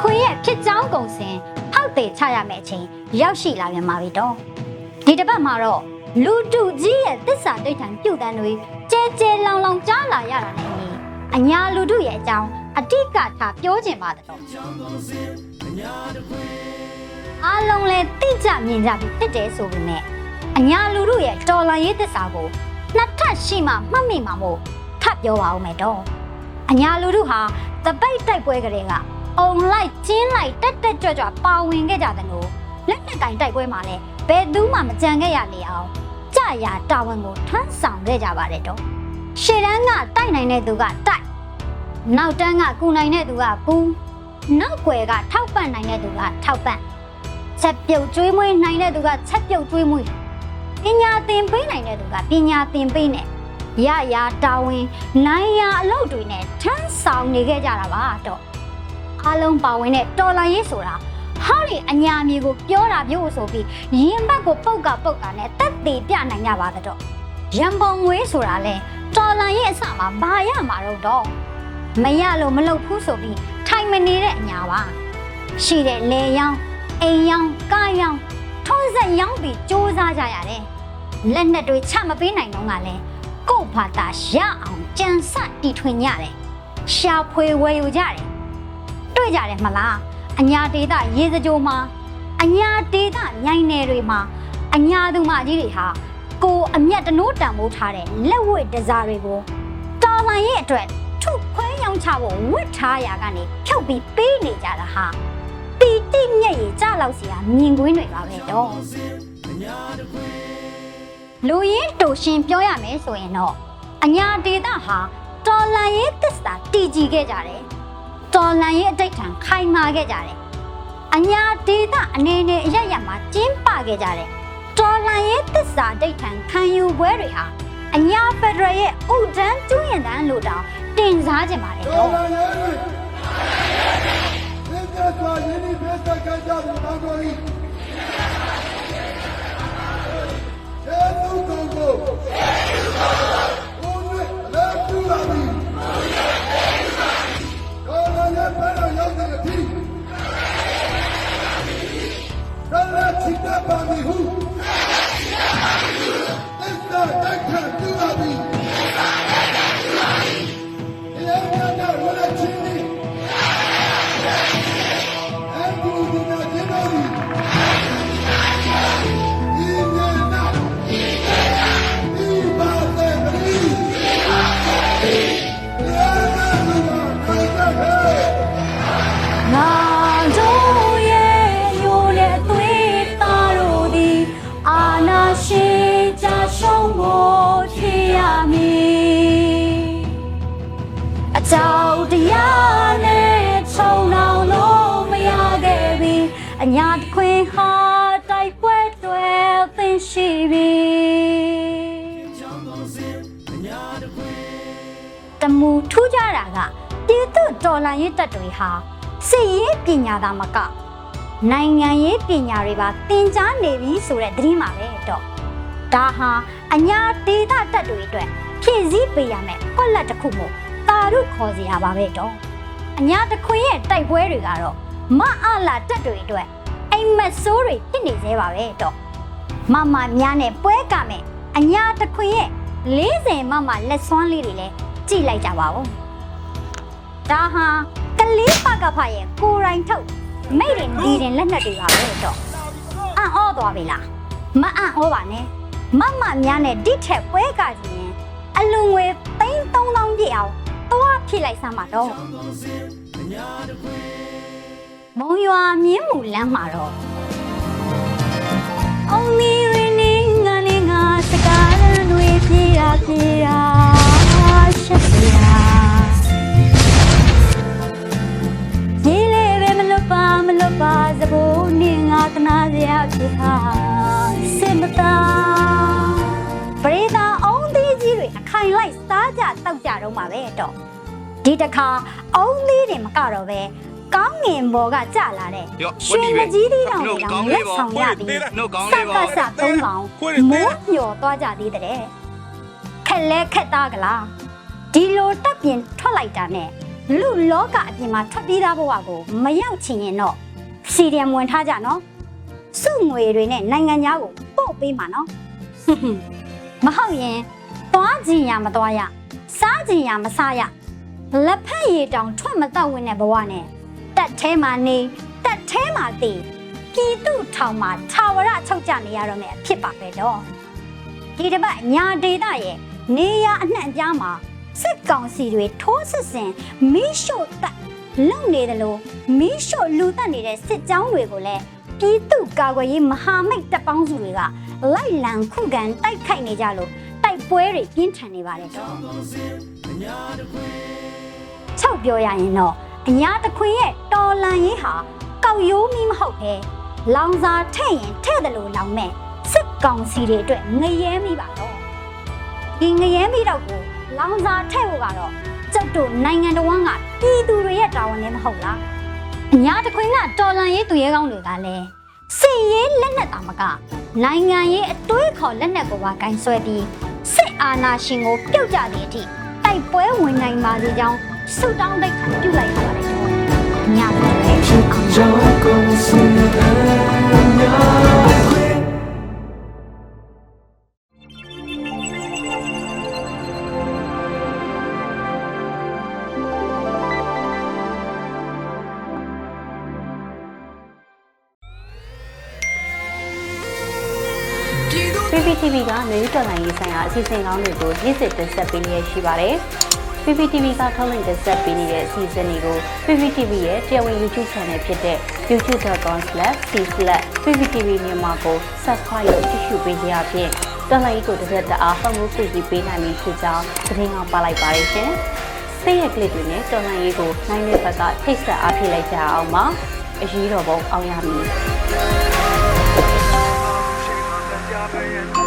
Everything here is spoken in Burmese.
ခွင်ရဲ့ဖြစ်ကြောင်းကုန်စင်ဟောက်သေးချရမယ့်အချိန်ရောက်ရှိလာပြန်ပါပြီတော့ဒီတစ်ပတ်မှာတော့လူတူကြီးရဲ့တစ္ဆာတိဋ္ဌံပြုတ်တန်းတွေကြဲကြဲလောင်လောင်ကြားလာရတာနဲ့အညီအညာလူတို့ရဲ့အကြောင်းအတိတ်ကထားပြောချင်ပါတယ်တော့အားလုံးလည်းသိကြမြင်ကြပြီဖြစ်တယ်ဆိုပေမဲ့အညာလူတို့ရဲ့တော်လန်ရေးတစ္ဆာကိုနှစ်ထပ်ရှိမှမှတ်မိမှာမို့ထပ်ပြောပါဦးမယ်တော့အညာလူတို့ဟာတပိတ်တိုက်ပွဲကလေးက အုံလိုက်ကျင်းလိုက်တက်တက်ကြွကြွပါဝင်ခဲ့ကြတယ်လို့လက်နက်ကင်တိုက်ပွဲမှာလည်းဘယ်သူမှမကြံခဲ့ရလေအောင်ကြာရာတာဝန်ကိုထမ်းဆောင်ခဲ့ကြပါတယ်တော့ရှေ့တန်းကတိုက်နိုင်တဲ့သူကတိုက်နောက်တန်းကကူနိုင်တဲ့သူကကူနောက်ွယ်ကထောက်ပံ့နိုင်တဲ့သူကထောက်ပံ့ချက်ပြုတ်ကျွေးမွေးနိုင်တဲ့သူကချက်ပြုတ်ကျွေးမွေးပညာသင်ပေးနိုင်တဲ့သူကပညာသင်ပေးနဲ့ရရတာဝန်နိုင်ရအလုပ်တွေနဲ့ထမ်းဆောင်နေခဲ့ကြတာပါတော့ အားလုံးပါဝင်တဲ့တော်လိုင်းရေးဆိုတာဟာဒီအညာမြေကိုပြောတာမျိုးဆိုပြီးရင်ဘတ်ကိုပုတ်ကပုတ်ကနဲ့တက်သေးပြနိုင်ကြပါတော့ရံပုံငွေဆိုတာလဲတော်လိုင်းရေးအစမှာဘာရမှာတော့တော့မရလို့မလုပ်ဘူးဆိုပြီးထိုင်မနေတဲ့အညာပါရှိတဲ့လေရောင်းအိမ်ရောင်းကားရောင်းထုံးစက်ရောင်းပြီးစူးစမ်းကြရတယ်လက်နက်တွေချမပေးနိုင်တော့ကလည်းကို့ဘာသာရအောင်ကြံစတီထွင်ကြတယ်ရှာဖွေဝယ်ယူကြတယ် တွေ့ကြတယ်မလားအညာဒေတာရေစကြိုမှာအညာဒေတာညိုင်းနယ်တွေမှာအညာသူမကြီးတွေဟာကိုအမျက်တနိုးတန်မိုးထားတဲ့လက်ဝတ်တစားတွေကိုတော်လိုင်းရဲ့အတွက်ထုခွဲရောင်းချဖို့ဝတ်ထားရာကနေဖြုတ်ပြီးပေးနေကြတာဟာပီတိမျက်ရည်ကြလောက်စီဟာမြင်ကွင်းတွေပါပဲတော့လူရင်းတူရှင်ပြောရမယ်ဆိုရင်တော့အညာဒေတာဟာတော်လန်ရေးသစ္စာတည်ကြည်ခဲ့ကြတယ်။ တော်လန်ရေးအတိတ်ထံခိုင်မာခဲ့ကြတယ်။အညာဒေတာအနေနဲ့အရရမှာကျင်းပခဲ့ကြတယ်။တော်လန်ရေးသစ္စာအတိတ်ထံခံယူပွဲတွေဟာအညာဖက်ဒရယ်ရဲ့ဥဒန်းကျွရင်တန်းလို့တောင်တင်စားကြပါတယ်တော်တော့လာရဲတွေသင်္ကြန်စွာယင်းဒီဖေးစကကြသူတော်တော်ဤကျေ တမူထူးကြတာကပြည်သူတော်လှန်ရေးတပ်တွေဟာစစ်ရေးပညာသာမကနိုင်ငံရေးပညာတွေပါသင်ကြားနေပြီဆိုတဲ့သတင်းပါပဲတော့ဒါဟာအညာဒေသတပ်တွေအတွက်ဖြည့်ဆည်းပေးရမယ်ကွက်လက်တစ်ခုမို့တာရုခေါ်စရာပါပဲတော့အညာတခွင်ရဲ့တိုက်ပွဲတွေကတော့မအားလာတပ်တွေအတွက်အိမ်မက်ဆိုးတွေဖြစ်နေသေးပါပဲတော့မမများနဲ့ပွဲကမယ်အညာတခွင်ရဲ့40မမလက်စွမ်းလေးတွေလည်း ကြည့်လိုက်ကြပါဦးဒါဟာကလေးပကဖရဲ့ကိုယ်တိုင်ထုတ်မိတ်ရင်ဒီရင်လက်နက်တွေပါပဲတော့အံ့ဩသွားပြီလားမအံ့ဩပါနဲ့မမများနဲ့ဒီထက်ပွဲကကြည့်ရင်အလွန်ငွေ3300ပြည့်အောင်သွားဖြစ်လိုက်စမ်းပါတော့မုံရွာမြင်းမူလမ်းမှာတော့ Only ပါစဖို့နင်းငါကနာစရာဖြစ်ဟာစင်မသာပရိသာအုံးသီးကြီးတွေအခိုင်လိုက်စားကြတောက်ကြတော့မှာပဲတော့ဒီတခါအုံးသီးတွေမကတော့ပဲကောင်းငင်ဘော်ကကြလာတဲ့ရွှေမကြီးသီးတောင်တွေတောင်လက်ဆောင်ရပြီးစက္ကစသုံးကောင်မိုးညော်သွားကြသေးတဲ့ခက်လဲခက်သားကလားဒီလိုတပ်ပြင်ထွက်လိုက်တာနဲ့လူလောကအပြင်မှာထွက်ပြေးသားဘဝကိုမရောက်ချင်ရင်တော့ စီရီယံဝင်ထားကြနော်စုငွေတွေနဲ့နိုင်ငံသားကိုပို့ပေးမှာနော်ဟွန်းဟွန်းမဟုတ်ရင်သွားကြင်ရမသွားရစားကြင်ရမစားရလက်ဖက်ရည်တောင်ထွက်မတော့ဝင်တဲ့ဘဝနဲ့တက်ထဲမှာနေတက်ထဲမှာတည်ပြည်သူထောင်မှာထာဝရချုပ်ကြနေရတော့မယ်အဖြစ်ပါပဲတော့ဒီတစ်ပတ်ညာဒေတာရဲ့နေရအနှံ့အပြားမှာစစ်ကောင်စီတွေထိုးစစ်ဆင်မီးရှို့တက် လုံနေတယ်လို့မီးရှို့လူတက်နေတဲ့စစ်ကြောင်းတွေကိုလည်းပြည်သူကာကွယ်ရေးမဟာမိတ်တပ်ပေါင်းစုတွေကလိုက်လံခုခံတိုက်ခိုက်နေကြလို့တိုက်ပွဲတွေပြင်းထန်နေပါတယ်တော့ချုပ်ပြောရရင်တော့အညာတခွင်ရဲ့တော်လန်ရေးဟာကောက်ရိုးမီမဟုတ်ပဲလောင်စာထည့်ရင်ထည့်တယ်လို့လောင်မဲ့စစ်ကောင်စီတွေအတွက်ငရဲမိပါတော့ဒီငရဲမိတော့ကိုလောင်စာထည့်ဖို့ကတော့ကျုပ်တို့နိုင်ငံတော်ဝန်ကပြ ည်သူတွေရဲ့တာဝန်လည်းမဟုတ်လားအညာတခွင်ကတော်လန်ရေးသူရဲကောင်းတွေကလည်းစစ်ရေးလက်နက်တာမကနိုင်ငံရေးအတွေးခေါ်လက်နက်ကိုပါဂိုင်းဆွဲပြီးစစ်အာဏာရှင်ကိုပြုတ်ကြတဲ့အထိတိုက်ပွဲဝင်နိုင်ပါစေကြောင်းဆုတောင်းတိုက်ခံပြုလိုက်ရပါတယ်တော့ညပါလေကြောင့်ကုန်စင် PPTV ကမျိုးတော်လိုင်းရေးဆိုင်ရာအစီအစဉ်ကောင်းတွေကိုနေ့စဉ်တင်ဆက်ပေးနေရရှိပါတယ်။ PPTV ကထုတ်လွှင့်တင်ဆက်ပေးနေတဲ့အစီအစဉ်တွေကို PPTV ရဲ့တရားဝင် YouTube Channel ဖြစ်တဲ့ youtube.com/c/pptv မြန်မာကို Subscribe လုပ်ကြည့်ရှုပေးကြရဖြင့်တော်လိုင်းကိုတစ်သက်တအားဖုန်းမှုပြည့်ပေးနိုင်ပြီဖြစ်ကြောင်းသတင်းအောင်ပါလိုက်ပါရရှင်။စိတ်ရကလစ်တွေနဲ့တော်လိုင်းရေးကိုနိုင်တဲ့ဘက်ကထိတ်ဆက်အားဖြည့်လိုက်ကြအောင်ပါ။အရေးတော်ပုံအောင်ရမည်။ 谁能在家白眼